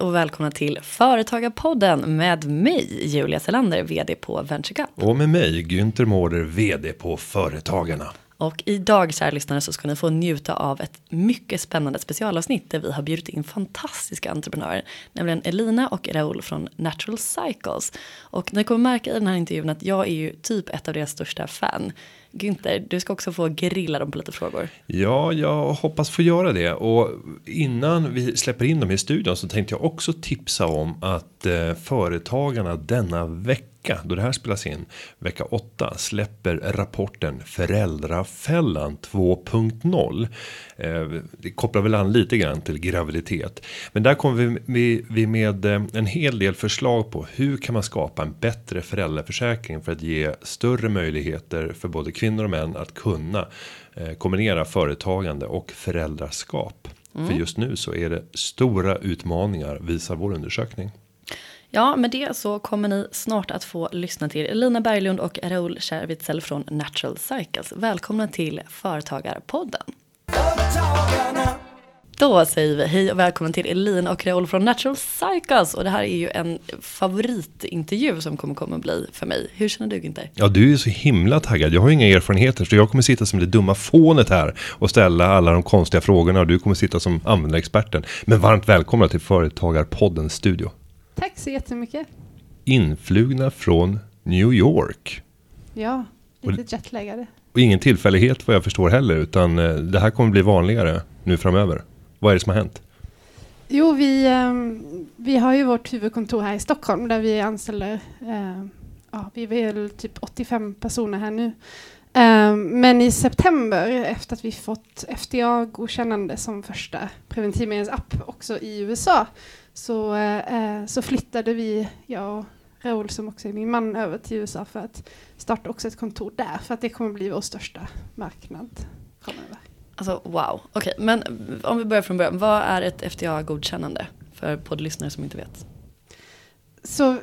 Hej och välkomna till Företagarpodden med mig, Julia Selander, vd på VentureCup. Och med mig, Günther Mårder, vd på Företagarna. Och idag, kära lyssnare, så ska ni få njuta av ett mycket spännande specialavsnitt där vi har bjudit in fantastiska entreprenörer, nämligen Elina och Raoul från Natural Cycles. Och ni kommer märka i den här intervjun att jag är ju typ ett av deras största fan. Günther, du ska också få grilla dem på lite frågor. Ja, jag hoppas få göra det. Och innan vi släpper in dem i studion så tänkte jag också tipsa om att eh, företagarna denna vecka, då det här spelas in, vecka 8, släpper rapporten Föräldrafällan 2.0. Eh, det kopplar väl an lite grann till graviditet. Men där kommer vi, vi med eh, en hel del förslag på hur kan man skapa en bättre föräldraförsäkring för att ge större möjligheter för både kvinnor och män att kunna eh, kombinera företagande och föräldraskap. Mm. För just nu så är det stora utmaningar visar vår undersökning. Ja, med det så kommer ni snart att få lyssna till Elina Berglund och Raoul Kärvitzel från Natural Cycles. Välkomna till Företagarpodden. Då säger vi hej och välkommen till Elin och Raoul från Natural Cycles. Och det här är ju en favoritintervju som kommer komma att bli för mig. Hur känner du Günther? Ja, du är så himla taggad. Jag har inga erfarenheter så jag kommer sitta som det dumma fånet här och ställa alla de konstiga frågorna och du kommer sitta som användarexperten. Men varmt välkomna till Företagarpoddens studio. Tack så jättemycket. Influgna från New York. Ja, lite jetlaggade. Och ingen tillfällighet vad jag förstår heller, utan eh, det här kommer bli vanligare nu framöver. Vad är det som har hänt? Jo, vi, ehm, vi har ju vårt huvudkontor här i Stockholm där vi anställer, ehm, ja, vi är väl typ 85 personer här nu. Ehm, men i september, efter att vi fått FDA-godkännande som första preventivmedelsapp också i USA, så, eh, så flyttade vi, jag och Raoul som också är min man, över till USA för att starta också ett kontor där, för att det kommer bli vår största marknad framöver. Alltså wow, okej, okay, men om vi börjar från början, vad är ett FDA-godkännande för poddlyssnare som inte vet? Så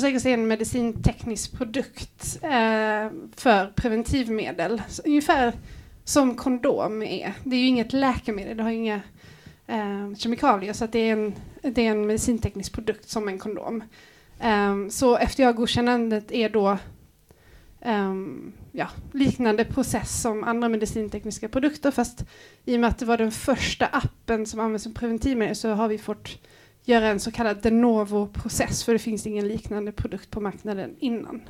Cycles är en medicinteknisk produkt eh, för preventivmedel, så ungefär som kondom är. Det är ju inget läkemedel, det har inga eh, kemikalier, så att det, är en, det är en medicinteknisk produkt som en kondom. Um, så FDA-godkännandet är då um, ja, liknande process som andra medicintekniska produkter fast i och med att det var den första appen som används som preventivmedel så har vi fått göra en så kallad de novo-process för det finns ingen liknande produkt på marknaden innan.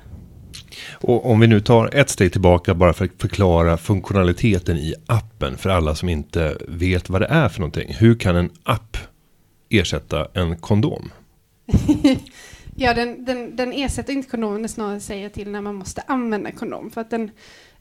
Och om vi nu tar ett steg tillbaka bara för att förklara funktionaliteten i appen för alla som inte vet vad det är för någonting. Hur kan en app ersätta en kondom? Ja, den, den, den ersätter inte kondomen, den snarare säger till när man måste använda kondom. För att den,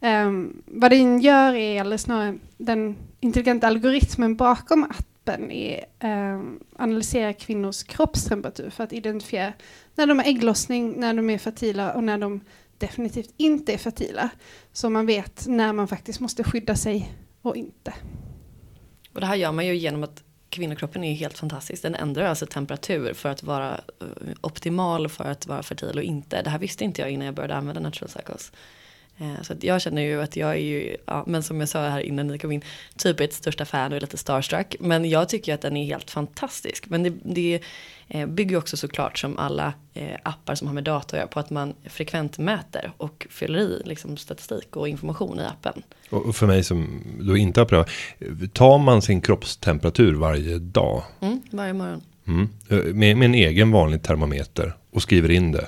um, vad den gör är, eller snarare den intelligenta algoritmen bakom appen är ehm, um, analysera kvinnors kroppstemperatur för att identifiera när de har ägglossning, när de är fertila och när de definitivt inte är fertila. Så man vet när man faktiskt måste skydda sig och inte. Och det här gör man ju genom att kvinnokroppen är helt fantastisk. Den ändrar alltså temperatur för att vara eh, optimal för att vara fertil och inte. Det här visste inte jag innan jag började använda natural cycles. Eh, så jag känner ju att jag är ju, ja, men som jag sa här innan ni kom in, typ ett största fan och är lite starstruck. Men jag tycker att den är helt fantastisk. Men det, det eh, bygger också såklart som alla eh, appar som har med data att göra på att man frekvent mäter och fyller i liksom, statistik och information i appen. Och för mig som då inte har prövat, tar man sin kroppstemperatur varje dag? Mm, varje morgon. Mm, med, med en egen vanlig termometer och skriver in det?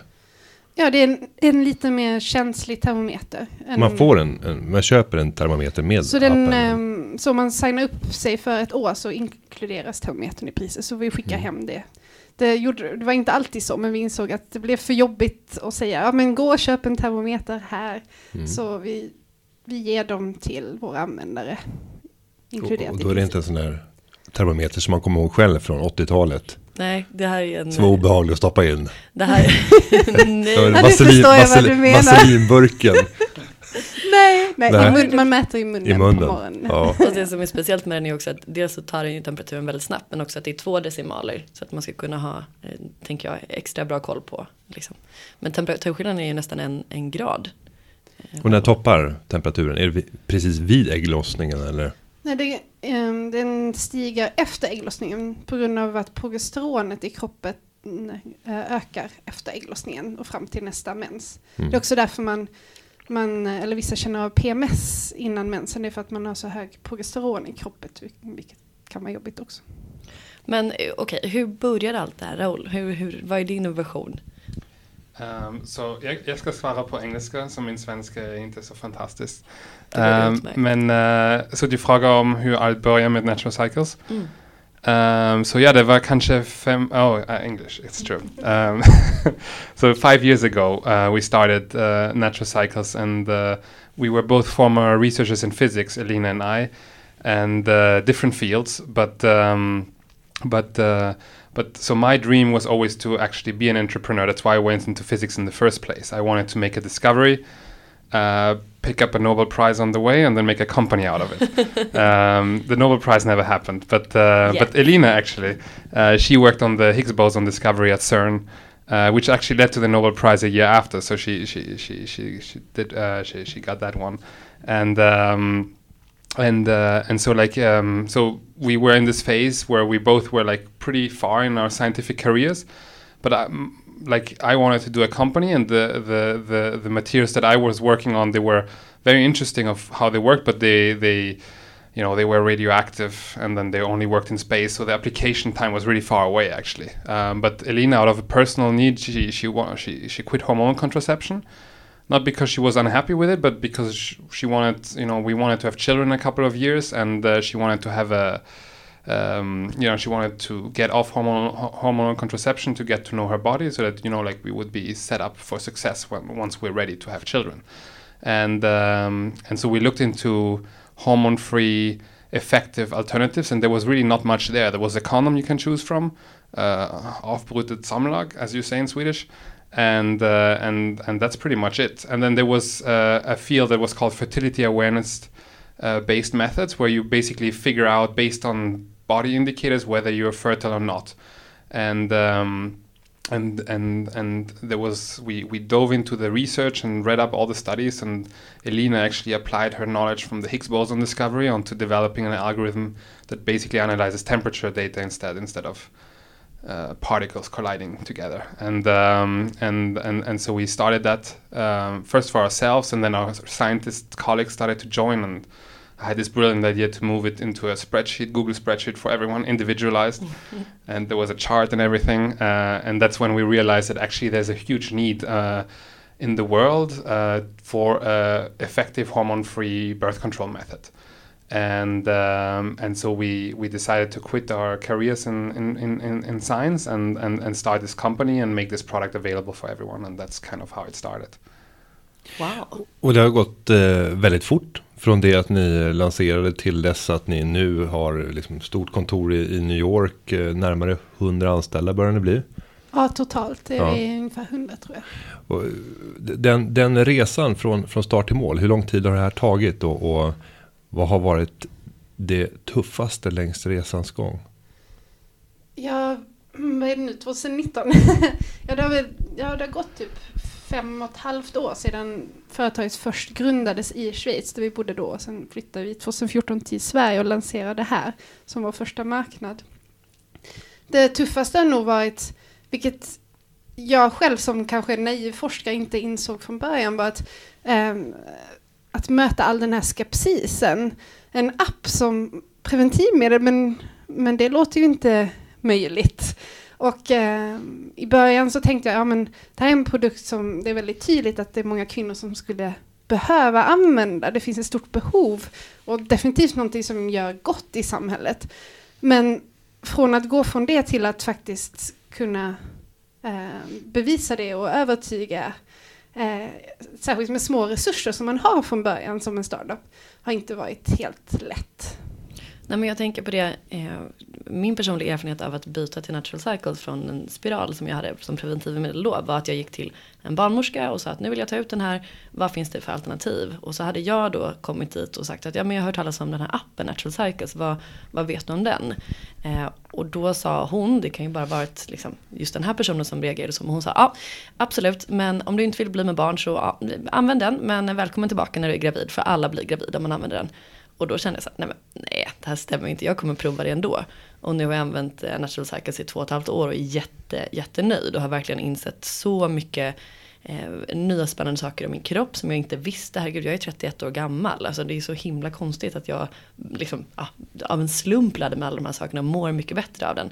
Ja, det är en, en lite mer känslig termometer. man får en, en, man köper en termometer med så den, um, Så om man signar upp sig för ett år så inkluderas termometern i priset. Så vi skickar mm. hem det. Det, gjorde, det var inte alltid så, men vi insåg att det blev för jobbigt att säga, ja men gå och köp en termometer här. Mm. Så vi, vi ger dem till våra användare. Inkluderat och, och då är det inte en sån där termometer som man kommer ihåg själv från 80-talet. Nej, det här är en... Som var obehaglig att stoppa in. Det här... nej. Ja, nu förstår jag vad du menar. Vaselinburken. nej, nej, nej. Mun, man mäter i munnen, I munnen. på morgonen. Ja. Och det som är speciellt med den är också att dels så tar den ju temperaturen väldigt snabbt men också att det är två decimaler så att man ska kunna ha, eh, tänker jag, extra bra koll på. Liksom. Men temperaturskillnaden är ju nästan en, en grad. Och när toppar temperaturen? Är det precis vid ägglossningen eller? Nej, det, um, den stiger efter ägglossningen på grund av att progesteronet i kroppen uh, ökar efter ägglossningen och fram till nästa mens. Mm. Det är också därför man, man, eller vissa känner av PMS innan mensen, det är för att man har så hög progesteron i kroppen, vilket kan vara jobbigt också. Men eh, okej, okay, hur började allt det här Raoul? Hur, hur, vad är din version? Um, så jag, jag, ska svara på engelska, så min svenska är inte så fantastisk. Um, men uh, så du frågar om hur allt börjar med Natural Cycles. Mm. Um, så ja, det var kanske fem, oh, uh, English, it's true. Um, so five years ago uh, we started uh, Natural Cycles and uh, we were both former researchers in physics, Elina and I, and uh, different fields, but um, but but so my dream was always to actually be an entrepreneur. That's why I went into physics in the first place. I wanted to make a discovery, uh, pick up a Nobel Prize on the way, and then make a company out of it. um, the Nobel Prize never happened, but uh, but Elina actually, uh, she worked on the Higgs boson discovery at CERN. Uh, which actually led to the Nobel Prize a year after, so she she she she, she did uh, she she got that one, and um, and uh, and so like um, so we were in this phase where we both were like pretty far in our scientific careers, but I, like I wanted to do a company, and the, the the the materials that I was working on they were very interesting of how they worked, but they they you know they were radioactive and then they only worked in space so the application time was really far away actually. Um, but elena out of a personal need she she she, she quit hormonal contraception not because she was unhappy with it, but because she, wanted, you know, we wanted to have children a couple of years, and uh, she wanted to have a, um, you know, she wanted to get off hormonal hormonal contraception to get to know her body, so that you know, like we would be set up for success when, once we're ready to have children, and um, and so we looked into hormone-free, effective alternatives, and there was really not much there. There was a condom you can choose from, uh, samlag, as you say in Swedish, and uh, and and that's pretty much it. And then there was uh, a field that was called fertility awareness uh, based methods, where you basically figure out based on body indicators whether you're fertile or not. And um, and and and there was we we dove into the research and read up all the studies. And Elena actually applied her knowledge from the Higgs boson discovery onto developing an algorithm that basically analyzes temperature data instead instead of uh, particles colliding together, and um, and and and so we started that um, first for ourselves, and then our scientist colleagues started to join, and I had this brilliant idea to move it into a spreadsheet, Google spreadsheet for everyone, individualized, and there was a chart and everything, uh, and that's when we realized that actually there's a huge need. Uh, in the world uh, for effective hormone-free birth control method, and um, and so we we decided to quit our careers in in, in, in science and, and and start this company and make this product available for everyone and that's kind of how it started. Wow. Och det har gått eh, väldigt fort från det att ni lanserade till dess att ni nu har liksom stort kontor i, New York, eh, närmare 100 anställda börjar ni bli. Ja, totalt är ja. vi ungefär 100 tror jag. Och den, den resan från, från start till mål, hur lång tid har det här tagit? Och, och vad har varit det tuffaste längs resans gång? Ja, vad är det nu, 2019? ja, det har väl, ja, det har gått typ fem och ett halvt år sedan företaget först grundades i Schweiz, där vi bodde då. Sen flyttade vi 2014 till Sverige och lanserade här som vår första marknad. Det tuffaste har nog varit, vilket jag själv som kanske naiv forskare inte insåg från början, var att eh, att möta all den här skepsisen. En app som preventivmedel, men, men det låter ju inte möjligt. Och eh, i början så tänkte jag, ja men det här är en produkt som det är väldigt tydligt att det är många kvinnor som skulle behöva använda. Det finns ett stort behov och definitivt någonting som gör gott i samhället. Men från att gå från det till att faktiskt kunna eh, bevisa det och övertyga eh, särskilt med små resurser som man har från början som en startup, har inte varit helt lätt. Nej, men jag tänker på det, eh, min personliga erfarenhet av att byta till Natural Cycles från en spiral som jag hade som preventivmedel då var att jag gick till en barnmorska och sa att nu vill jag ta ut den här, vad finns det för alternativ? Och så hade jag då kommit dit och sagt att ja men jag har hört talas om den här appen Natural Cycles, vad, vad vet du om den? Eh, och då sa hon, det kan ju bara varit liksom, just den här personen som reagerade som hon sa, ja absolut, men om du inte vill bli med barn så ja, använd den, men välkommen tillbaka när du är gravid, för alla blir gravida om man använder den. Och då kände jag så här, nej, men, nej det här stämmer inte, jag kommer prova det ändå. Och nu har jag använt eh, Natural Cycles i två och ett halvt år och är jätte, jättenöjd och har verkligen insett så mycket eh, nya spännande saker om min kropp som jag inte visste. Herregud, jag är 31 år gammal. Alltså det är så himla konstigt att jag liksom, ja, av en slump lärde mig alla de här sakerna och mår mycket bättre av den.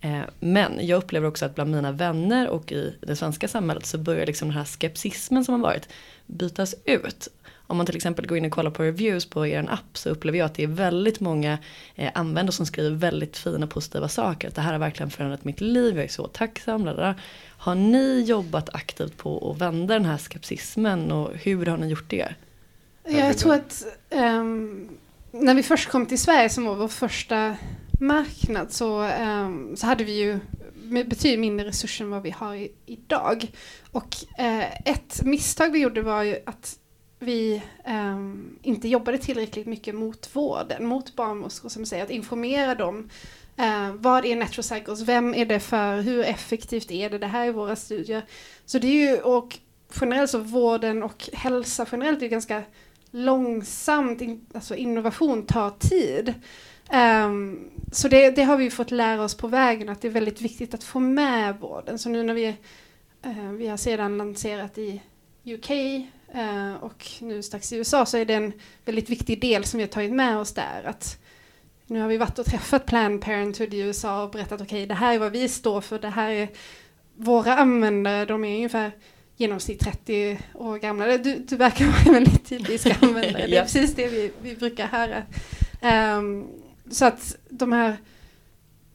Eh, men jag upplever också att bland mina vänner och i det svenska samhället så börjar liksom den här skepsismen som har varit bytas ut. Om man till exempel går in och kollar på reviews på er app så upplever jag att det är väldigt många eh, användare som skriver väldigt fina positiva saker. Att det här har verkligen förändrat mitt liv, jag är så tacksam. Ladda. Har ni jobbat aktivt på att vända den här skepsismen och hur har ni gjort det? Jag tror att um, när vi först kom till Sverige som var vår första marknad så, um, så hade vi ju betydligt mindre resurser än vad vi har i, idag. Och uh, ett misstag vi gjorde var ju att vi um, inte jobbade tillräckligt mycket mot vården, mot barnmorskor som säger att informera dem. Uh, vad är Natural Vem är det för? Hur effektivt är det? Det här är våra studier. Så det är ju, och generellt så vården och hälsa generellt är ganska långsamt, in, alltså innovation tar tid. Um, så det, det, har vi fått lära oss på vägen att det är väldigt viktigt att få med vården. Så nu när vi, uh, vi har sedan lanserat i UK uh, och nu strax i USA så är det en väldigt viktig del som vi har tagit med oss där. Att nu har vi varit och träffat Planned Parenthood i USA och berättat okej okay, det här är vad vi står för, det här är våra användare, de är ungefär genomsnitt 30 år gamla. Du, du verkar vara en väldigt typisk användare, det är precis det vi, vi brukar höra. Um, så att de här,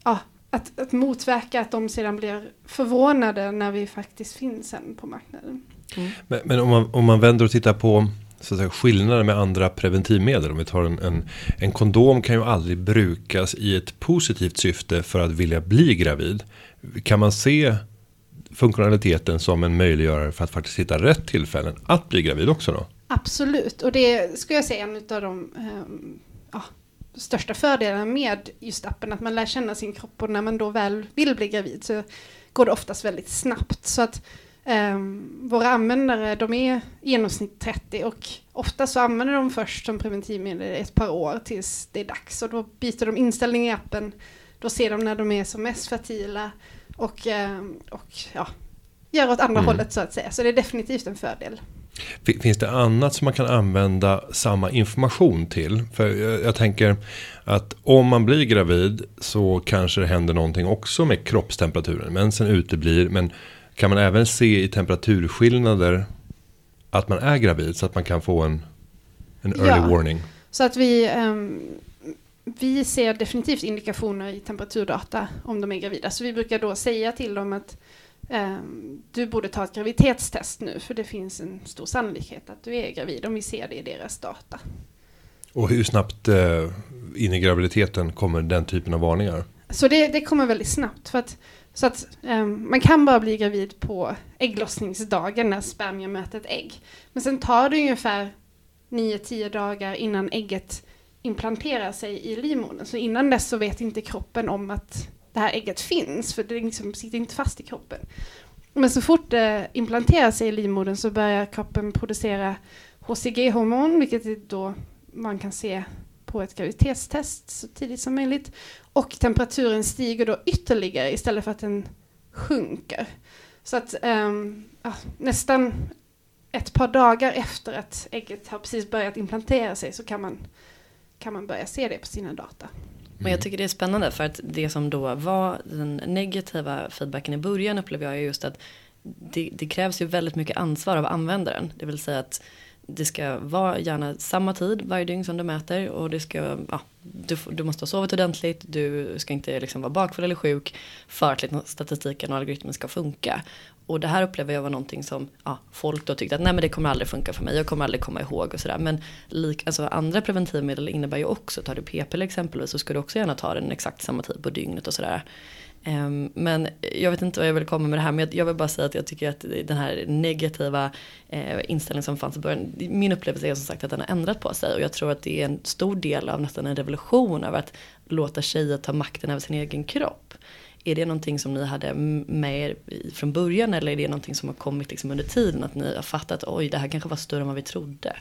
ja, att, att motverka att de sedan blir förvånade när vi faktiskt finns sen på marknaden. Mm. Men, men, om, man, om man vänder och tittar på så säga, skillnader med andra preventivmedel. Om vi tar en, en, en kondom kan ju aldrig brukas i ett positivt syfte för att vilja bli gravid. Kan man se funktionaliteten som en möjliggörare för att faktiskt hitta rätt tillfällen att bli gravid också då? Absolut, och det skulle jag säga är en av de um, ja, största fördelarna med just appen, att man lär känna sin kropp och när man då väl vill bli gravid så går det oftast väldigt snabbt. Så att våra användare, de är i genomsnitt 30 och ofta så använder de först som preventivmedel ett par år tills det är dags och då byter de inställning i appen. Då ser de när de är som mest fertila och, um, och ja, gör åt andra mm. hållet så att säga. Så det är definitivt en fördel. Finns det annat som man kan använda samma information till? För jag, jag, tänker att om man blir gravid så kanske det händer någonting också med kroppstemperaturen. Mensen uteblir men kan man även se i temperaturskillnader att man är gravid så att man kan få en, en early ja, warning? Så att vi, um, vi ser definitivt indikationer i temperaturdata om de är gravida. Så vi brukar då säga till dem att um, du borde ta ett graviditetstest nu för det finns en stor sannolikhet att du är gravid om vi ser det i deras data. Och hur snabbt uh, in i graviditeten kommer den typen av varningar? Så det, det kommer väldigt snabbt. för att så att um, man kan bara bli gravid på ägglossningsdagen när spermier möter ett ägg. Men sen tar det ungefär 9-10 dagar innan ägget implanterar sig i livmodern. Så innan dess så vet inte kroppen om att det här ägget finns, för det liksom sitter inte fast i kroppen. Men så fort det implanterar sig i livmodern så börjar kroppen producera HCG-hormon, vilket då man kan se på ett graviditetstest så tidigt som möjligt. Och temperaturen stiger då ytterligare istället för att den sjunker. Så att um, ja, nästan ett par dagar efter att ägget har precis börjat implantera sig så kan man, kan man börja se det på sina data. Men jag tycker det är spännande för att det som då var den negativa feedbacken i början upplever jag just att det, det, krävs ju väldigt mycket ansvar av användaren. Det vill säga att det ska vara gärna samma tid varje dygn som du mäter och det ska, ja, du, du måste ha sovit ordentligt, du ska inte liksom vara bakfull eller sjuk för att liksom statistiken och algoritmen ska funka. Och det här upplever jag var någonting som ja, folk då tyckte att nej men det kommer aldrig funka för mig, jag kommer aldrig komma ihåg och sådär. Men lik, alltså, andra preventivmedel innebär ju också, tar du p-piller exempelvis så ska du också gärna ta den exakt samma tid på dygnet och sådär. Um, men jag vet inte vad jag vill komma med det här men jag, jag vill bara säga att jag tycker att den här negativa eh, inställningen som fanns i början, min upplevelse är som sagt att den har ändrat på sig och jag tror att det är en stor del av nästan en revolution av att låta tjejer ta makten över sin egen kropp. Är det någonting som ni hade med er från början eller är det någonting som har kommit liksom under tiden att ni har fattat oj det här kanske var större än vad vi trodde?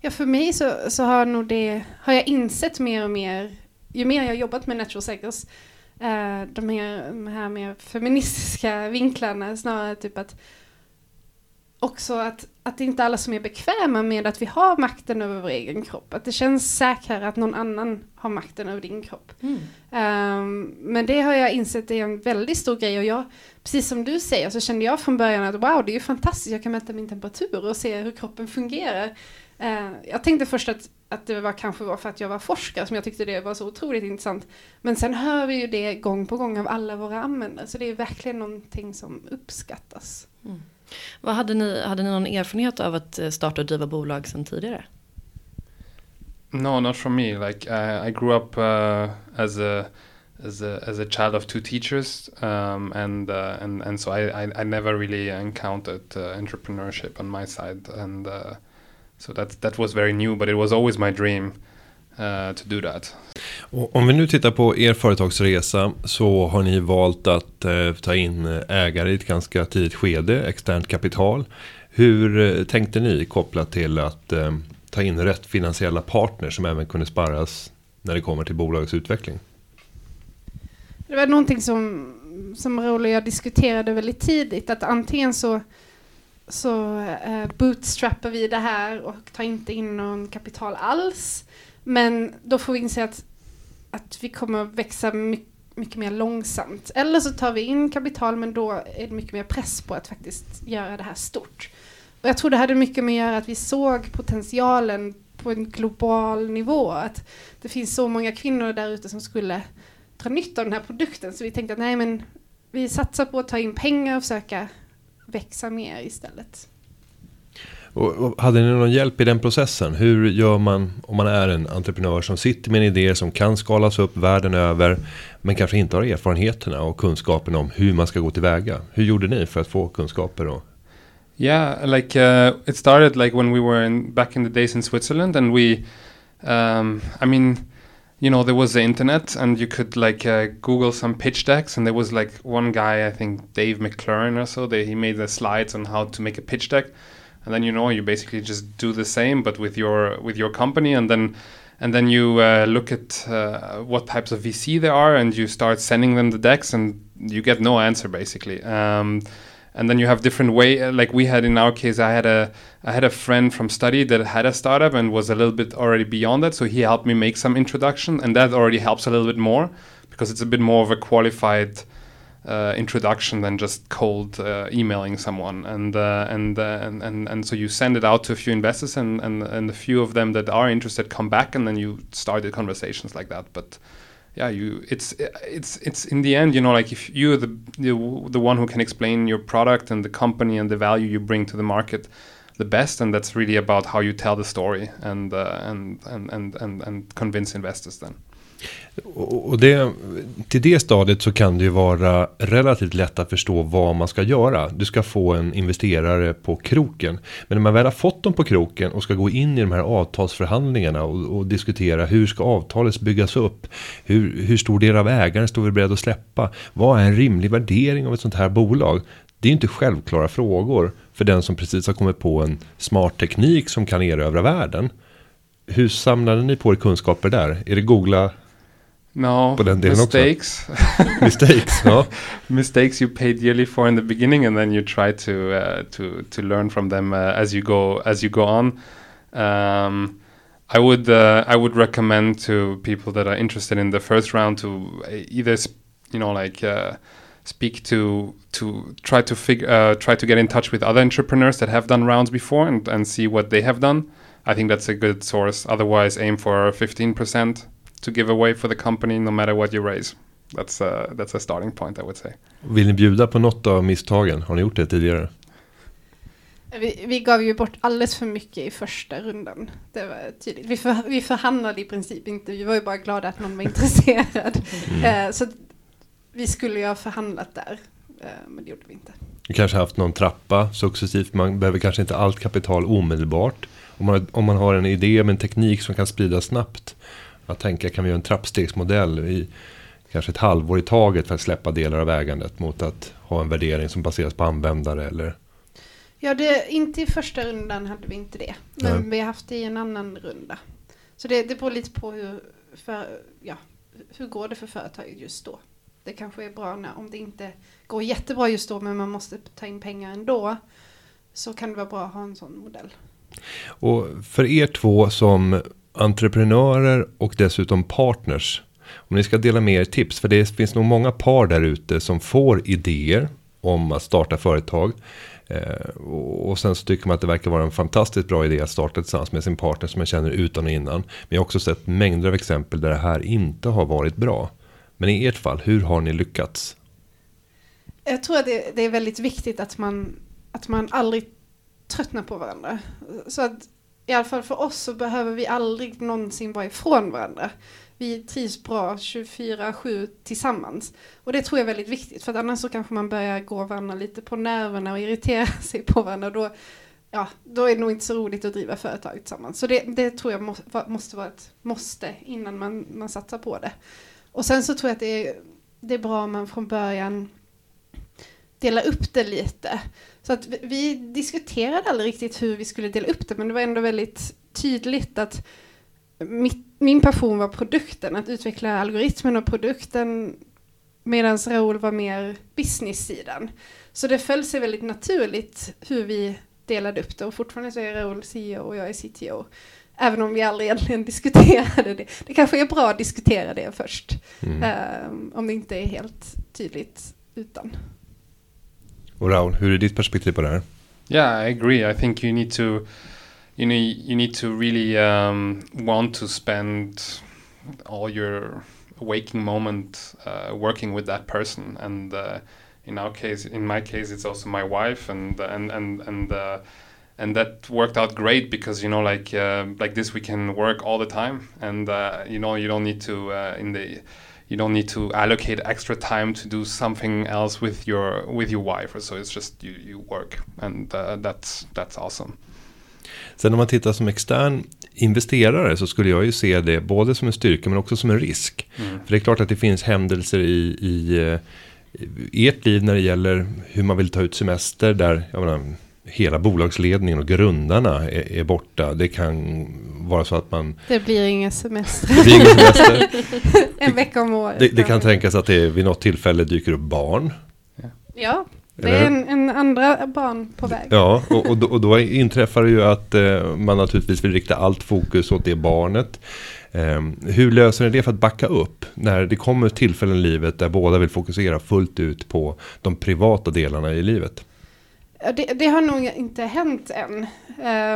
Ja, för mig så, så har nog det, har jag insett mer och mer, ju mer jag har jobbat med natural cycles, eh, de, här, de här mer feministiska vinklarna, snarare typ att också att, att det inte är alla som är bekväma med att vi har makten över vår egen kropp. Att det känns säkrare att någon annan har makten över din kropp. Mm. Um, men det har jag insett är en väldigt stor grej och jag, precis som du säger, så kände jag från början att wow, det är ju fantastiskt, jag kan mäta min temperatur och se hur kroppen fungerar. Uh, jag tänkte först att, att det var kanske var för att jag var forskare som jag tyckte det var så otroligt intressant. Men sen hör vi ju det gång på gång av alla våra användare, så det är verkligen någonting som uppskattas. Mm. Vad hade, ni, hade ni någon erfarenhet av att eh, starta och driva bolag sedan tidigare? No, not for me. Like I, I grew up uh, as a as a as a child of two teachers, um, and uh, and and so I, I, I never really encountered uh, entrepreneurship on my side, and uh, so that that was very new. But it was always my dream uh, to do that. Och om vi nu tittar på er företagsresa så har ni valt att eh, ta in ägare i ett ganska tidigt skede, externt kapital. Hur eh, tänkte ni kopplat till att ta in rätt finansiella partners som även kunde sparras när det kommer till bolagets utveckling? Det var någonting som, som Raoul och jag diskuterade väldigt tidigt, att antingen så så eh, bootstrappar vi det här och tar inte in någon kapital alls. Men då får vi inse att, att vi kommer växa mycket, mycket mer långsamt. Eller så tar vi in kapital men då är det mycket mer press på att faktiskt göra det här stort. Och jag tror det hade mycket med att göra att vi såg potentialen på en global nivå. Att det finns så många kvinnor där ute som skulle dra nytta av den här produkten. Så vi tänkte att nej men vi satsar på att ta in pengar och försöka växa mer istället. Och, hade ni någon hjälp i den processen? Hur gör man om man är en entreprenör som sitter med en idé som kan skalas upp världen över men kanske inte har erfarenheterna och kunskapen om hur man ska gå tillväga? Hur gjorde ni för att få kunskaper? Och Yeah, like uh, it started like when we were in, back in the days in Switzerland, and we, um, I mean, you know, there was the internet, and you could like uh, Google some pitch decks, and there was like one guy, I think Dave McLaren or so, that he made the slides on how to make a pitch deck, and then you know you basically just do the same but with your with your company. And then and then you uh, look at uh, what types of VC there are and you start sending them the decks and you get no answer basically. Um, and then you have different way like we had in our case I had a I had a friend from study that had a startup and was a little bit already beyond that. So he helped me make some introduction and that already helps a little bit more because it's a bit more of a qualified uh, introduction than just cold uh, emailing someone. And, uh, and, uh, and and and so you send it out to a few investors, and, and and a few of them that are interested come back, and then you start the conversations like that. But yeah, you it's it's it's in the end, you know, like if you're the the, the one who can explain your product and the company and the value you bring to the market the best and that's really about how you tell the story and uh, and, and and and and convince investors then Och det, till det stadiet så kan det ju vara relativt lätt att förstå vad man ska göra. Du ska få en investerare på kroken. Men när man väl har fått dem på kroken och ska gå in i de här avtalsförhandlingarna och, och diskutera hur ska avtalet byggas upp? Hur, hur stor del av ägaren står vi beredda att släppa? Vad är en rimlig värdering av ett sånt här bolag? Det är inte självklara frågor för den som precis har kommit på en smart teknik som kan erövra världen. Hur samlade ni på er kunskaper där? Är det googla No, på den delen mistakes. också. mistakes, ja. mistakes you paid dearly for in the beginning, and then you try to uh, to to learn from them uh, as you go as you go on. Um, I would uh, I would recommend to people that are interested in the first round to either you know like uh, speak to to try to figure uh, try to get in touch with other entrepreneurs that have done rounds before and, and see what they have done. I think that's a good source. Otherwise, aim for fifteen percent to give away for the company no matter what you raise. That's a, that's a starting point I would say. Vill ni bjuda på något av misstagen? Har ni gjort det tidigare? Vi, vi gav ju bort alldeles för mycket i första rundan. Det var tydligt. Vi, för, vi förhandlade i princip inte. Vi var ju bara glada att någon var intresserad. Mm. Uh, så vi skulle ju ha förhandlat där. Uh, men det gjorde vi inte. Du kanske haft någon trappa successivt. Man behöver kanske inte allt kapital omedelbart. Om man, om man har en idé med en teknik som kan spridas snabbt att tänka kan vi göra en trappstegsmodell i kanske ett halvår i taget för att släppa delar av ägandet mot att ha en värdering som baseras på användare eller Ja, det, inte i första rundan hade vi inte det. Men Nej. vi har haft det i en annan runda. Så det, det beror lite på hur, för, ja, hur går det för företaget just då. Det kanske är bra när, om det inte går jättebra just då men man måste ta in pengar ändå. Så kan det vara bra att ha en sån modell. Och för er två som entreprenörer och dessutom partners. Om ni ska dela med er tips. För det finns nog många par där ute som får idéer om att starta företag. Eh, och och sen så tycker man att det verkar vara en fantastiskt bra idé att starta tillsammans med sin partner som man känner utan och innan. Men jag har också sett mängder av exempel där det här inte har varit bra. Men i ert fall, hur har ni lyckats? Jag tror att det, det är väldigt viktigt att man, att man aldrig tröttnar på varandra. Så att i alla fall för oss så behöver vi aldrig någonsin vara ifrån varandra. Vi trivs bra 24-7 tillsammans. Och det tror jag är väldigt viktigt för att annars så kanske man börjar gå varandra lite på nerverna och irritera sig på varandra. Och då, ja, då är det nog inte så roligt att driva företag tillsammans. Så det, det tror jag må, måste vara ett måste innan man, man satsar på det. Och sen så tror jag att det är, det är bra om man från början dela upp det lite. Så att vi, vi diskuterade aldrig riktigt hur vi skulle dela upp det, men det var ändå väldigt tydligt att mitt, min passion var produkten, att utveckla algoritmen och produkten, medan Raoul var mer business-sidan. Så det föll sig väldigt naturligt hur vi delade upp det och fortfarande så är Raoul CEO och jag är CTO. Även om vi aldrig egentligen diskuterade det. Det kanske är bra att diskutera det först. Mm. Ehm, om det inte är helt tydligt utan. Och Raul, hur är ditt perspektiv på det här? Yeah, I agree. I think you need to, you know, you need to really um, want to spend all your waking moment uh, working with that person. And uh, in our case, in my case, it's also my wife, and and and and uh, and that worked out great because you know, like uh, like this, we can work all the time, and uh, you know, you don't need to uh, in the you don't need to allocate extra time to do something else with your with your wife or so it's just you you work and uh, that's that's awesome Sen om man tittar som extern investerare så skulle jag ju se det både som en styrka men också som en risk. För det är klart att det finns händelser i, i, eh, i ert liv när det gäller hur man vill ta ut semester där jag menar, hela bolagsledningen och grundarna är, är borta. Det kan vara så att man, Det blir ingen semester. det blir ingen semester. en vecka om året. Det, det kan tänkas att det vid något tillfälle dyker upp barn. Ja, det är en, en andra barn på väg. Ja, och, och, då, och då inträffar det ju att eh, man naturligtvis vill rikta allt fokus åt det barnet. Eh, hur löser ni det för att backa upp när det kommer tillfällen i livet där båda vill fokusera fullt ut på de privata delarna i livet? Det, det har nog inte hänt än.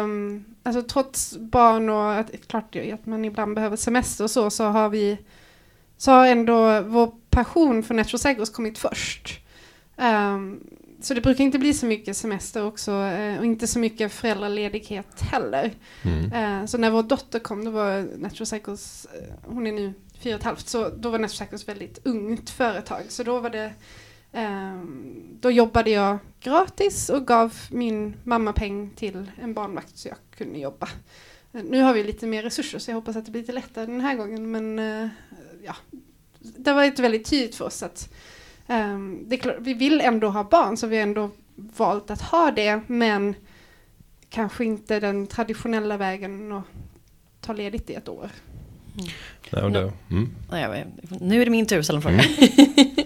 Um, alltså trots barn och att, klart att man ibland behöver semester och så, så har vi så har ändå vår passion för Natural Cycles kommit först. Ehm, så det brukar inte bli så mycket semester också eh, och inte så mycket föräldraledighet heller. Mm. Eh, så när vår dotter kom, då var Natural Cycles, eh, hon är nu fyra och ett halvt, så då var Natural Cycles väldigt ungt företag. Så då var det, då jobbade jag gratis och gav min mamma peng till en barnvakt så jag kunde jobba. Eh, Nu har vi lite mer resurser så jag hoppas att det blir lite lättare den här gången men eh, ja, det var inte väldigt tydligt för oss att ehm, det är klart, vi vill ändå ha barn så vi har ändå valt att ha det men kanske inte den traditionella vägen att ta ledigt i ett år. Mm. Jag vet. Nu är det min tur att ställa en fråga. Ehm,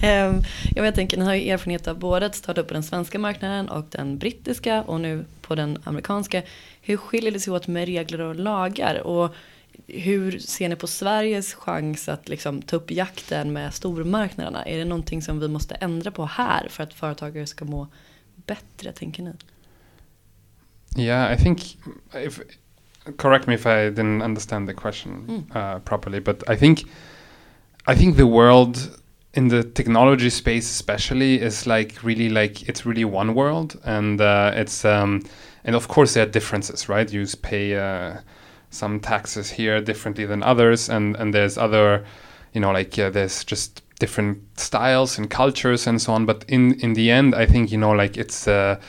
ja, men jag tänker, ni har ju erfarenhet av både att starta upp på den svenska marknaden och den brittiska och nu på den amerikanska. Hur skiljer det sig åt med regler och lagar? Och hur ser ni på Sveriges chans att liksom ta upp jakten med stormarknaderna? Är det någonting som vi måste ändra på här för att företagare ska må bättre, tänker ni? Yeah, I think if correct me if I didn't understand the question Mm. uh, properly, but I think I think the world in the technology space especially is like really like it's really one world, and uh, it's um, and of course there are differences, right? You pay uh, some taxes here differently than others, and and there's other, you know, like there's just different styles and cultures and so on. But in in the end, I think you know, like it's. Uh,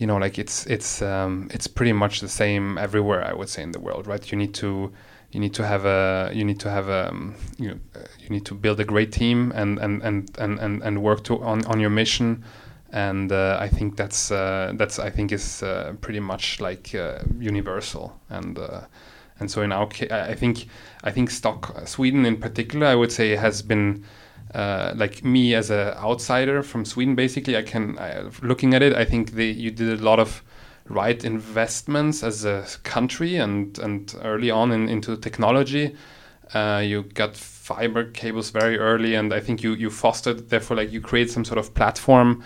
you know like it's it's um, it's pretty much the same everywhere i would say in the world right you need to you need to have a you need to have a um, you know, uh, you need to build a great team and and and and and, and work to on, on your mission. And uh, I think that's uh, that's I think is uh, pretty much like uh, universal. And uh, and so in our case I think I think stock Sweden in particular I would say has been uh, like me as an outsider from Sweden basically I can looking at it I think they, you did a lot of right investments as a country and and early on in, into technology. You got fiber cables very early and I think you you fostered therefore like you create some sort of platform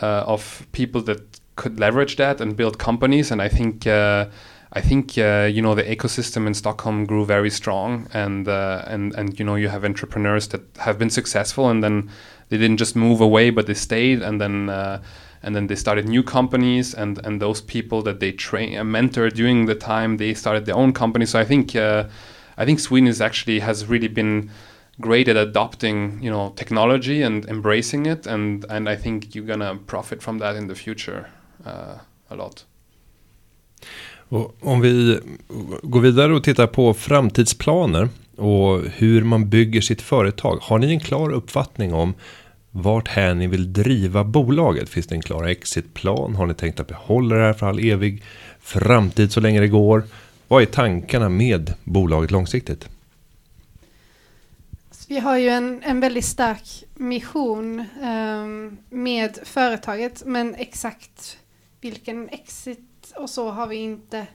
uh, of people that could leverage that and build companies. And I think uh, I think uh, you know the ecosystem in Stockholm grew very strong, and and and you know you have entrepreneurs that have been successful, and then they didn't just move away, but they stayed, and then and then they started new companies and and those people that they train a mentor during the time they started their own company so i think uh, i think sweden is actually has really been great at adopting you know technology and embracing it and and I think you're gonna profit from that in the future uh, a lot. Och om vi går vidare och tittar på framtidsplaner och hur man bygger sitt företag. Har ni en klar uppfattning om vart här ni vill driva bolaget? Finns det en klar exitplan? Har ni tänkt att behålla det här för all evig framtid så länge det går? Vad är tankarna med bolaget långsiktigt? Vi har ju en, en väldigt stark mission um, med företaget, men exakt vilken exit och så har vi inte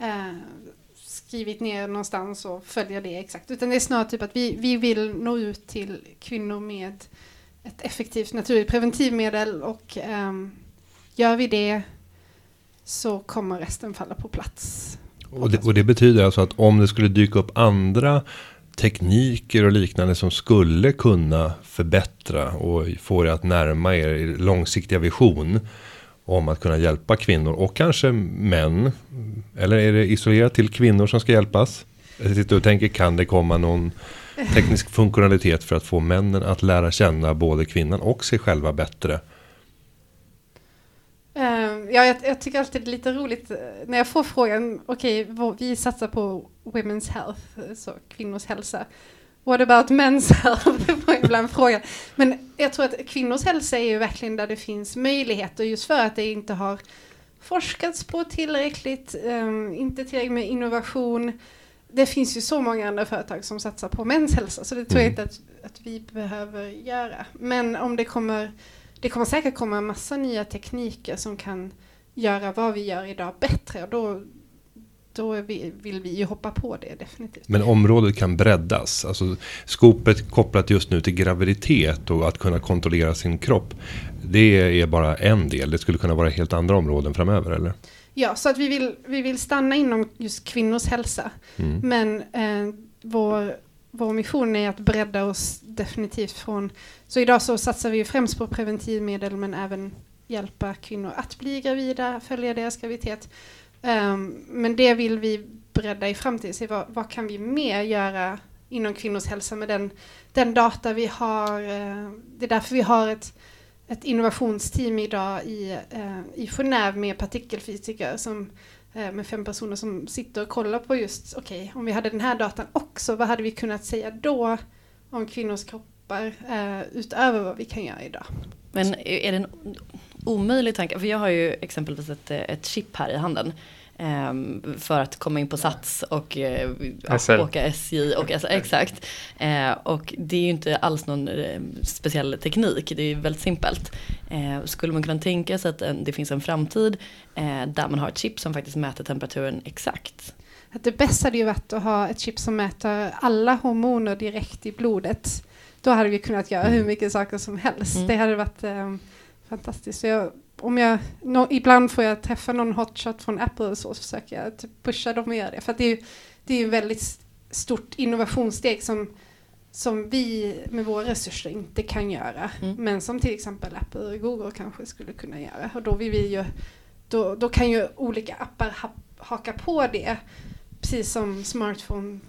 uh, skrivit ner någonstans och följer det exakt. Utan det är snarare typ att vi, vi vill nå ut till kvinnor med ett effektivt naturligt preventivmedel och um, gör vi det så kommer resten falla på plats. Och det, och det betyder alltså att om det skulle dyka upp andra tekniker och liknande som skulle kunna förbättra och få er att närma er långsiktiga vision om att kunna hjälpa kvinnor och kanske män. Eller är det isolerat till kvinnor som ska hjälpas? Jag sitter och tänker, kan det komma någon teknisk funktionalitet för att få männen att lära känna både kvinnan och sig själva bättre? Ehm, ja, jag, jag, tycker alltid det är lite roligt eh, när jag får frågan, okej, okay, vi satsar på women's health, eh, så kvinnors hälsa. What about men's health? Det jag ibland frågan. Men jag tror att kvinnors hälsa är ju verkligen där det finns möjligheter just för att det inte har forskats på tillräckligt, um, inte tillräckligt med innovation. Det finns ju så många andra företag som satsar på mäns hälsa så det tror jag mm. inte att, att vi behöver göra. Men om det kommer det kommer säkert komma en massa nya tekniker som kan göra vad vi gör idag bättre och då, då vill vi ju hoppa på det definitivt. Men området kan breddas, alltså skopet kopplat just nu till graviditet och att kunna kontrollera sin kropp. Det är bara en del, det skulle kunna vara helt andra områden framöver eller? Ja, så att vi vill, vi vill stanna inom just kvinnors hälsa. Mm. Men eh, vår vår mission är att bredda oss definitivt från... Så idag så satsar vi främst på preventivmedel men även hjälpa kvinnor att bli gravida, följa deras graviditet. Um, men det vill vi bredda i framtiden. Se vad, vad, kan vi mer göra inom kvinnors hälsa med den, den data vi har. Uh, det är därför vi har ett, ett innovationsteam idag i, uh, i Genève med partikelfysiker som eh, med fem personer som sitter och kollar på just, okej, okay, om vi hade den här datan också, vad hade vi kunnat säga då om kvinnors kroppar eh, utöver vad vi kan göra idag? Men är det en omöjlig tanke, för jag har ju exempelvis ett, ett chip här i handen Ehm, för att komma in på Sats och eh, ja, åka SJ och alltså, exakt. Eh, och det är ju inte alls någon eh, speciell teknik, det är väldigt simpelt. skulle man kunna tänka sig att det finns en framtid där man har ett chip som faktiskt mäter temperaturen exakt? det bästa hade ju varit att ha ett chip som mäter alla hormoner direkt i blodet. Då hade vi kunnat göra hur mycket saker som helst. Mm. Det hade varit um, fantastiskt. Så jag om jag, no, ibland får jag träffa någon hotshot från Apple och så, så försöker jag typ pusha dem att göra det. För det är, det är ju väldigt stort innovationssteg som, som vi med våra resurser inte kan göra. Mm. Men som till exempel Apple och Google kanske skulle kunna göra. Och då, vill vi ju, då, då kan ju olika appar ha, haka på det. Precis som smartphone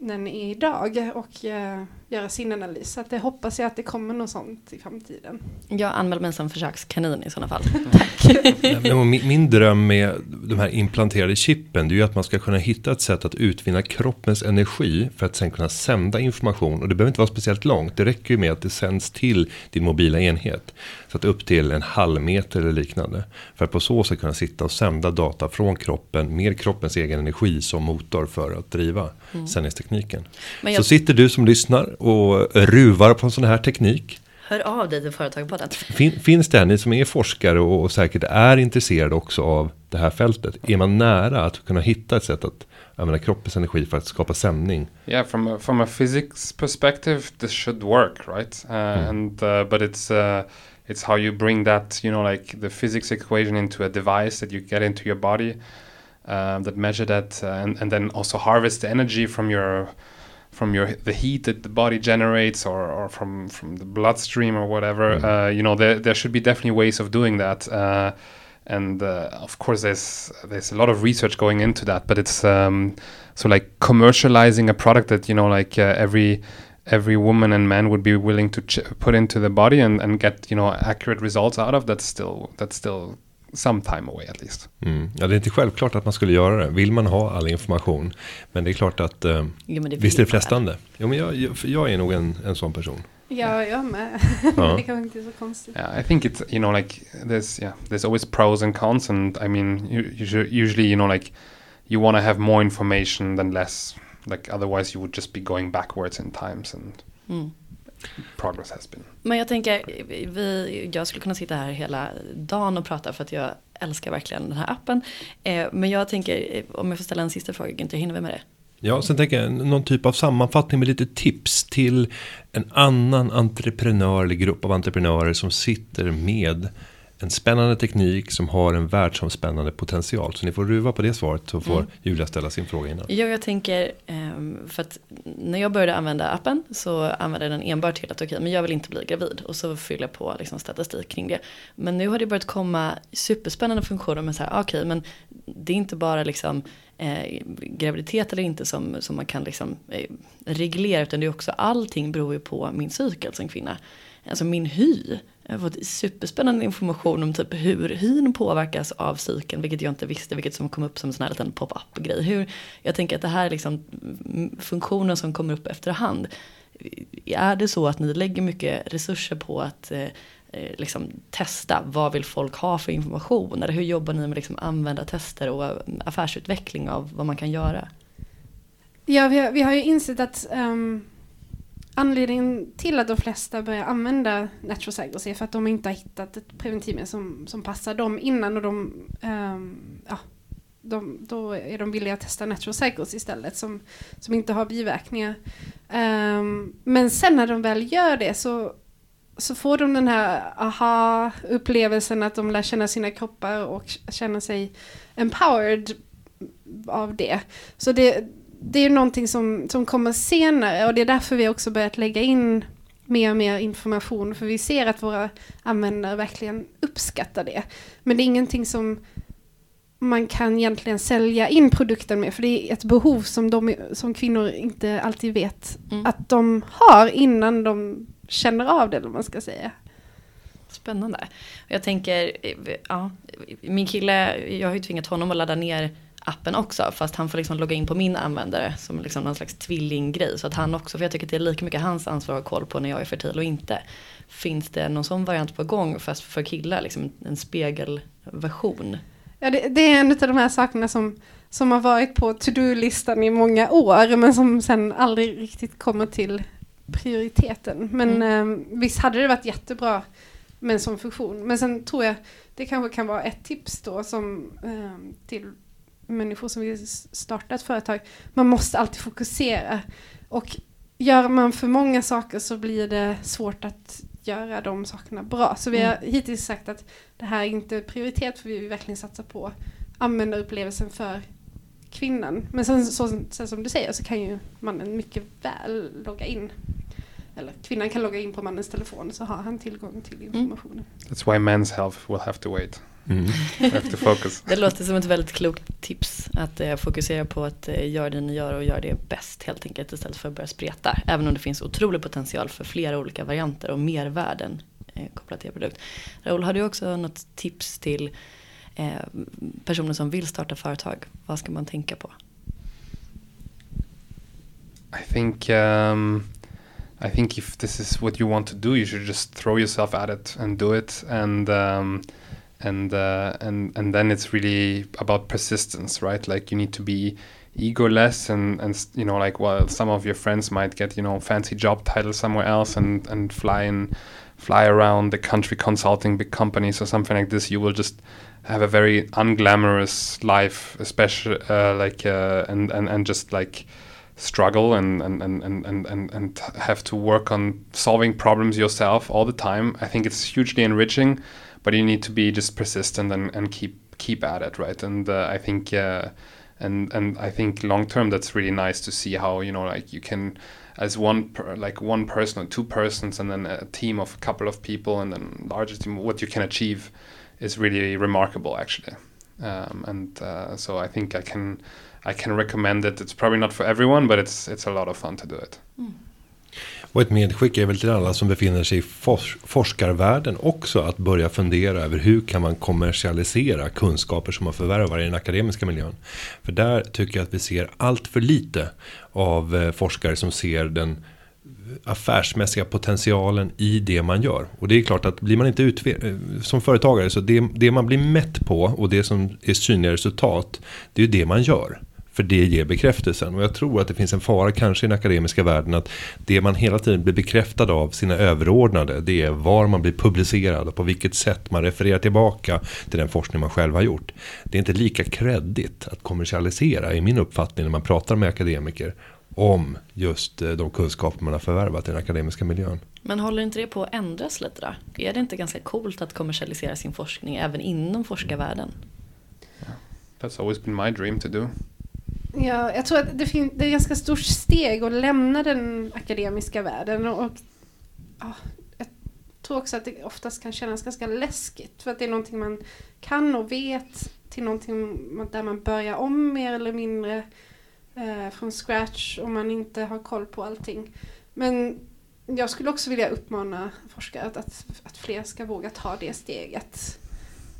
den är idag. Och uh, göra sin analys. Så att det hoppas jag att det kommer något sånt i framtiden. Jag anmäler mig som försökskanin i sådana fall. Tack. min, min dröm med de här implanterade chippen det är ju att man ska kunna hitta ett sätt att utvinna kroppens energi för att sen kunna sända information. Och det behöver inte vara speciellt långt. Det räcker ju med att det sänds till din mobila enhet. Så att upp till en halv meter eller liknande. För att på så sätt kunna sitta och sända data från kroppen med kroppens egen energi som motor för att driva mm. sändningstekniken. Jag... Så sitter du som lyssnar och ruvar på en sån här teknik. Hör av dig till Företagarpodden. Fin, finns det här, ni som är forskare och, och säkert är intresserade också av det här fältet. Är man nära att kunna hitta ett sätt att använda kroppens energi för att skapa sändning? Yeah, from a, from a physics perspective this should work, right? Uh, mm. and, uh, but it's... Uh, it's how you bring that you know like the physics equation into a device that you get into your body uh, that measure that uh, and, and then also harvest the energy from your from your the heat that the body generates or, or from from the bloodstream or whatever mm. uh, you know there, there should be definitely ways of doing that uh, and uh, of course there's there's a lot of research going into that but it's um, so like commercializing a product that you know like uh, every every woman and man would be willing to put into the body and, and get you know accurate results out of that's still that's still some time away at least. Mm. Ja, det är inte självklart att man skulle göra det. Vill man ha all information. Men det är klart att eh, jo, det visst är det frestande. Jo, men jag, jag, jag är nog en, en sån person. Ja, jag med. det kanske inte är så konstigt. Yeah, I think it's, you know, like there's, yeah, there's always pros and cons and I mean, you, usually, you know, like you want to have more information than less Like otherwise you would just be going backwards in times and mm. Progress has been. Men jag tänker, vi, jag skulle kunna sitta här hela dagen och prata för att jag älskar verkligen den här appen. Eh, men jag tänker, om jag får ställa en sista fråga, inte hinner vi med det? Ja, sen tänker jag någon typ av sammanfattning med lite tips till en annan entreprenör eller grupp av entreprenörer som sitter med en spännande teknik som har en världsomspännande potential. Så ni får ruva på det svaret så får mm. Julia ställa sin fråga innan. Ja, jag tänker, ehm, för att när jag började använda appen så använde jag den enbart till att okej, okay, men jag vill inte bli gravid. Och så fyller jag på liksom statistik kring det. Men nu har det börjat komma superspännande funktioner med så här, okej, okay, men det är inte bara liksom eh, graviditet eller inte som, som man kan liksom eh, reglera, utan det är också allting beror ju på min cykel som kvinna. Alltså min hy jag har fått superspännande information om typ hur hyn påverkas av cykeln, vilket jag inte visste, vilket som kom upp som en sån här liten pop-up grej. Hur, jag tänker att det här är liksom funktionen som kommer upp efterhand. Är det så att ni lägger mycket resurser på att eh, eh, liksom testa vad vill folk ha för information? Eller hur jobbar ni med liksom använda tester och affärsutveckling av vad man kan göra? Ja, vi har, vi har ju insett att um Anledningen till att de flesta börjar använda natural cycles är för att de inte har hittat ett preventivmedel som, som passar dem innan och de, um, ja, de, då är de villiga att testa natural cycles istället som, som inte har biverkningar. Um, men sen när de väl gör det så, så får de den här aha-upplevelsen att de lär känna sina kroppar och känna sig empowered av det. Så det det är någonting som, som kommer senare och det är därför vi också börjat lägga in mer och mer information för vi ser att våra användare verkligen uppskattar det. Men det är ingenting som man kan egentligen sälja in produkten med för det är ett behov som, de, som kvinnor inte alltid vet mm. att de har innan de känner av det, eller man ska säga. Spännande. Jag tänker, ja, min kille, jag har ju tvingat honom att ladda ner appen också. Fast han får liksom logga in på min användare som liksom någon slags tvillinggrej. Så att han också, för jag tycker att det är lika mycket hans ansvar att ha koll på när jag är fertil och inte. Finns det någon sån variant på gång fast för killar, liksom en spegelversion? Ja, det, det är en av de här sakerna som, som har varit på to-do-listan i många år men som sen aldrig riktigt kommer till prioriteten. Men mm. eh, visst hade det varit jättebra med en sån funktion. Men sen tror jag det kanske kan vara ett tips då som eh, till människor som vill starta ett företag. Man måste alltid fokusera. Och gör man för många saker så blir det svårt att göra de sakerna bra. Så vi har mm. hittills sagt att det här är inte prioritet för vi vill verkligen satsa på användarupplevelsen för kvinnan. Men sen, så, sen som du säger så kan ju mannen mycket väl logga in. Eller kvinnan kan logga in på mannens telefon så har han tillgång till mm. informationen. That's why men's health will have to wait. Mm. have to focus. Det låter som ett väldigt klokt tips. Att eh, fokusera på att eh, göra det ni gör och göra det bäst helt enkelt. Istället för att börja spreta. Även om det finns otrolig potential för flera olika varianter och mervärden eh, kopplat till er produkt. Raoul, har du också något tips till eh, personer som vill starta företag? Vad ska man tänka på? I think um, I think if this is what you want to do, you should just throw yourself at it and do it, and um, and uh, and and then it's really about persistence, right? Like you need to be egoless and and you know like while some of your friends might get you know fancy job titles somewhere else and and fly and fly around the country consulting big companies or something like this you will just have a very unglamorous life especially uh, like uh, and and and just like struggle and and, and, and, and, and have to work on solving problems yourself all the time. I think it's hugely enriching, but you need to be just persistent and, and keep keep at it, right? And uh, I think uh, and and I think long term that's really nice to see how you know like you can as one per, like one person or two persons and then a team of a couple of people and then larger team what you can achieve is really remarkable actually um, and uh, so I think I can I can recommend it. It's probably not for everyone, but it's, it's a lot of fun to do it. Mm. Och ett medskick är väl till alla som befinner sig i fors forskarvärlden också att börja fundera över hur kan man kommersialisera kunskaper som man förvärvar i den akademiska miljön. För där tycker jag att vi ser allt för lite av eh, forskare som ser den affärsmässiga potentialen i det man gör. Och det är klart att blir man inte ut eh, som företagare så det, det man blir mätt på och det som är synliga resultat det är ju det man gör. För det ger bekräftelsen. Och jag tror att det finns en fara kanske i den akademiska världen att det man hela tiden blir bekräftad av sina överordnade det är var man blir publicerad och på vilket sätt man refererar tillbaka till den forskning man själv har gjort. Det är inte lika kreddigt att kommersialisera i min uppfattning när man pratar med akademiker om just eh, de kunskaper man har förvärvat i den akademiska miljön. Men håller inte det på att ändras lite då? Är det inte ganska coolt att kommersialisera sin forskning även inom forskarvärlden? Yeah. That's always been my dream to do. Ja, jag tror att det, fin- det är ett ganska stort steg att lämna den akademiska världen. Och, och ja, jag tror också att det oftast kan kännas ganska läskigt. För att det är någonting man kan och vet till någonting där man börjar om mer eller mindre eh, från scratch om man inte har koll på allting. Men jag skulle också vilja uppmana forskare att, att, att fler ska våga ta det steget.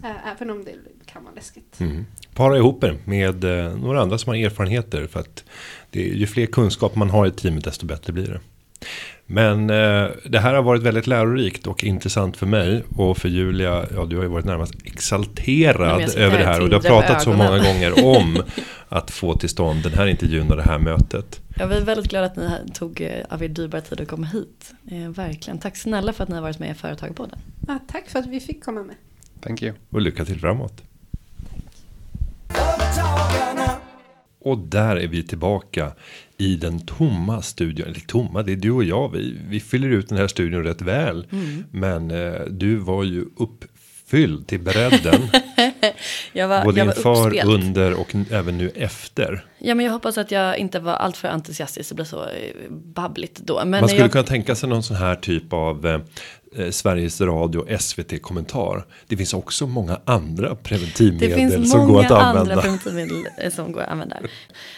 Eh, även om det kan vara läskigt. Mm. Para ihop er med eh, några andra som har erfarenheter. För att det ju fler kunskap man har i teamet desto bättre blir det. Men eh, det här har varit väldigt lärorikt och intressant för mig och för Julia. Ja, du har ju varit närmast exalterad över det här och du har pratat så många gånger om att få till stånd den här intervjun och det här mötet. Jag är väldigt glad att ni tog eh, av er dyrbara tid att komma hit. Eh, verkligen. Tack snälla för att ni har varit med i Företagarpodden. Ja, tack för att vi fick komma med. Thank you. Och lycka till framåt. Och där är vi tillbaka i den tomma studion. Eller tomma, det är du och jag. Vi, vi fyller ut den här studion rätt väl. Mm. Men eh, du var ju uppfylld till bredden. jag var, Både jag var inför, uppspelt. under och även nu efter. Ja men jag hoppas att jag inte var alltför entusiastisk. Det blev så eh, babbligt då. Men Man skulle jag... kunna tänka sig någon sån här typ av eh Sveriges Radio SVT-kommentar. Det finns också många andra preventivmedel som går att använda. Det finns många andra preventivmedel eh, som går att använda.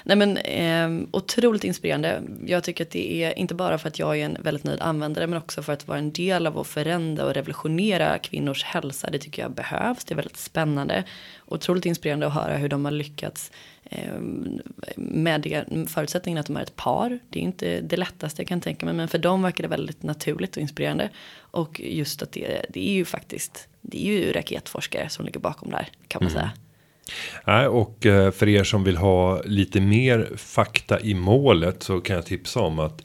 Nej men eh, otroligt inspirerande. Jag tycker att det är inte bara för att jag är en väldigt nöjd användare men också för att vara en del av att förändra och revolutionera kvinnors hälsa. Det tycker jag behövs. Det är väldigt spännande. Otroligt inspirerande att höra hur de har lyckats Eh, med förutsättningen att de är ett par. Det är inte det lättaste jag kan tänka mig men för dem verkar det väldigt naturligt och inspirerande. Och just att det, det är ju faktiskt, det är ju raketforskare som ligger bakom där kan man mm. säga. Nej, och eh, för er som vill ha lite mer fakta i målet så kan jag tipsa om att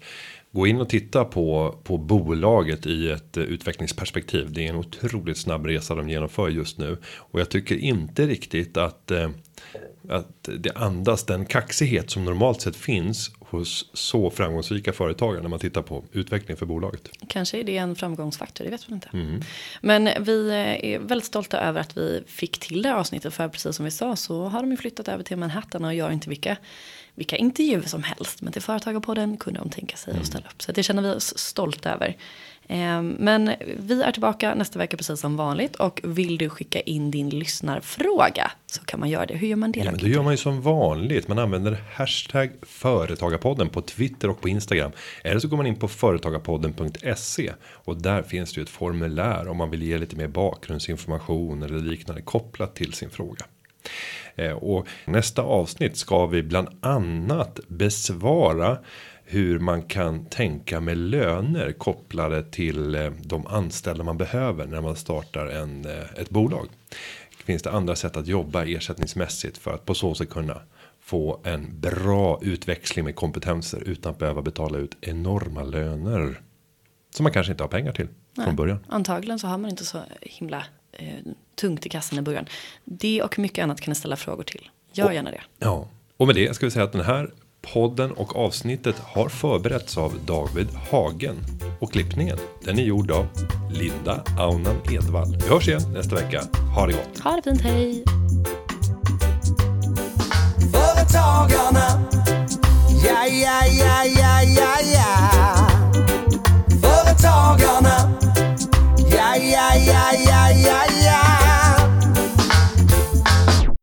gå in och titta på på bolaget i ett eh, utvecklingsperspektiv. Det är en otroligt snabb resa de genomför just nu och jag tycker inte riktigt att att det andas den kaxighet som normalt sett finns hos så framgångsrika företagare när man tittar på utveckling för bolaget. Kanske är det en framgångsfaktor, det vet man inte. Mm. Men vi är väldigt stolta över att vi fick till det avsnittet för precis som vi sa så har de ju flyttat över till Manhattan och jag inte vilka vilka intervjuer som helst. Men till Företagarpodden kunde de tänka sig att ställa upp. Så det känner vi oss stolta över. Ehm, men vi är tillbaka nästa vecka precis som vanligt. Och vill du skicka in din lyssnarfråga så kan man göra det. Hur gör man det? Ja, men då gör man ju som vanligt. Man använder hashtag företagarpodden på Twitter och på Instagram. Eller så går man in på företagarpodden.se. Och där finns det ju ett formulär om man vill ge lite mer bakgrundsinformation eller liknande kopplat till sin fråga. Eh, och nästa avsnitt ska vi bland annat besvara hur man kan tänka med löner kopplade till eh, de anställda man behöver när man startar en eh, ett bolag. Finns det andra sätt att jobba ersättningsmässigt för att på så sätt kunna få en bra utväxling med kompetenser utan att behöva betala ut enorma löner som man kanske inte har pengar till Nej, från början. Antagligen så har man inte så himla eh, tungt i kassan i början. Det och mycket annat kan ni ställa frågor till. Gör och, gärna det. Ja, och med det ska vi säga att den här podden och avsnittet har förberetts av David Hagen och klippningen den är gjord av Linda Aunan Edvall. Vi hörs igen nästa vecka. Ha det gott. Ha det fint. Hej. Företagarna. Ja, ja, ja, ja, ja, ja. Företagarna. Ja, ja, ja, ja, ja, ja.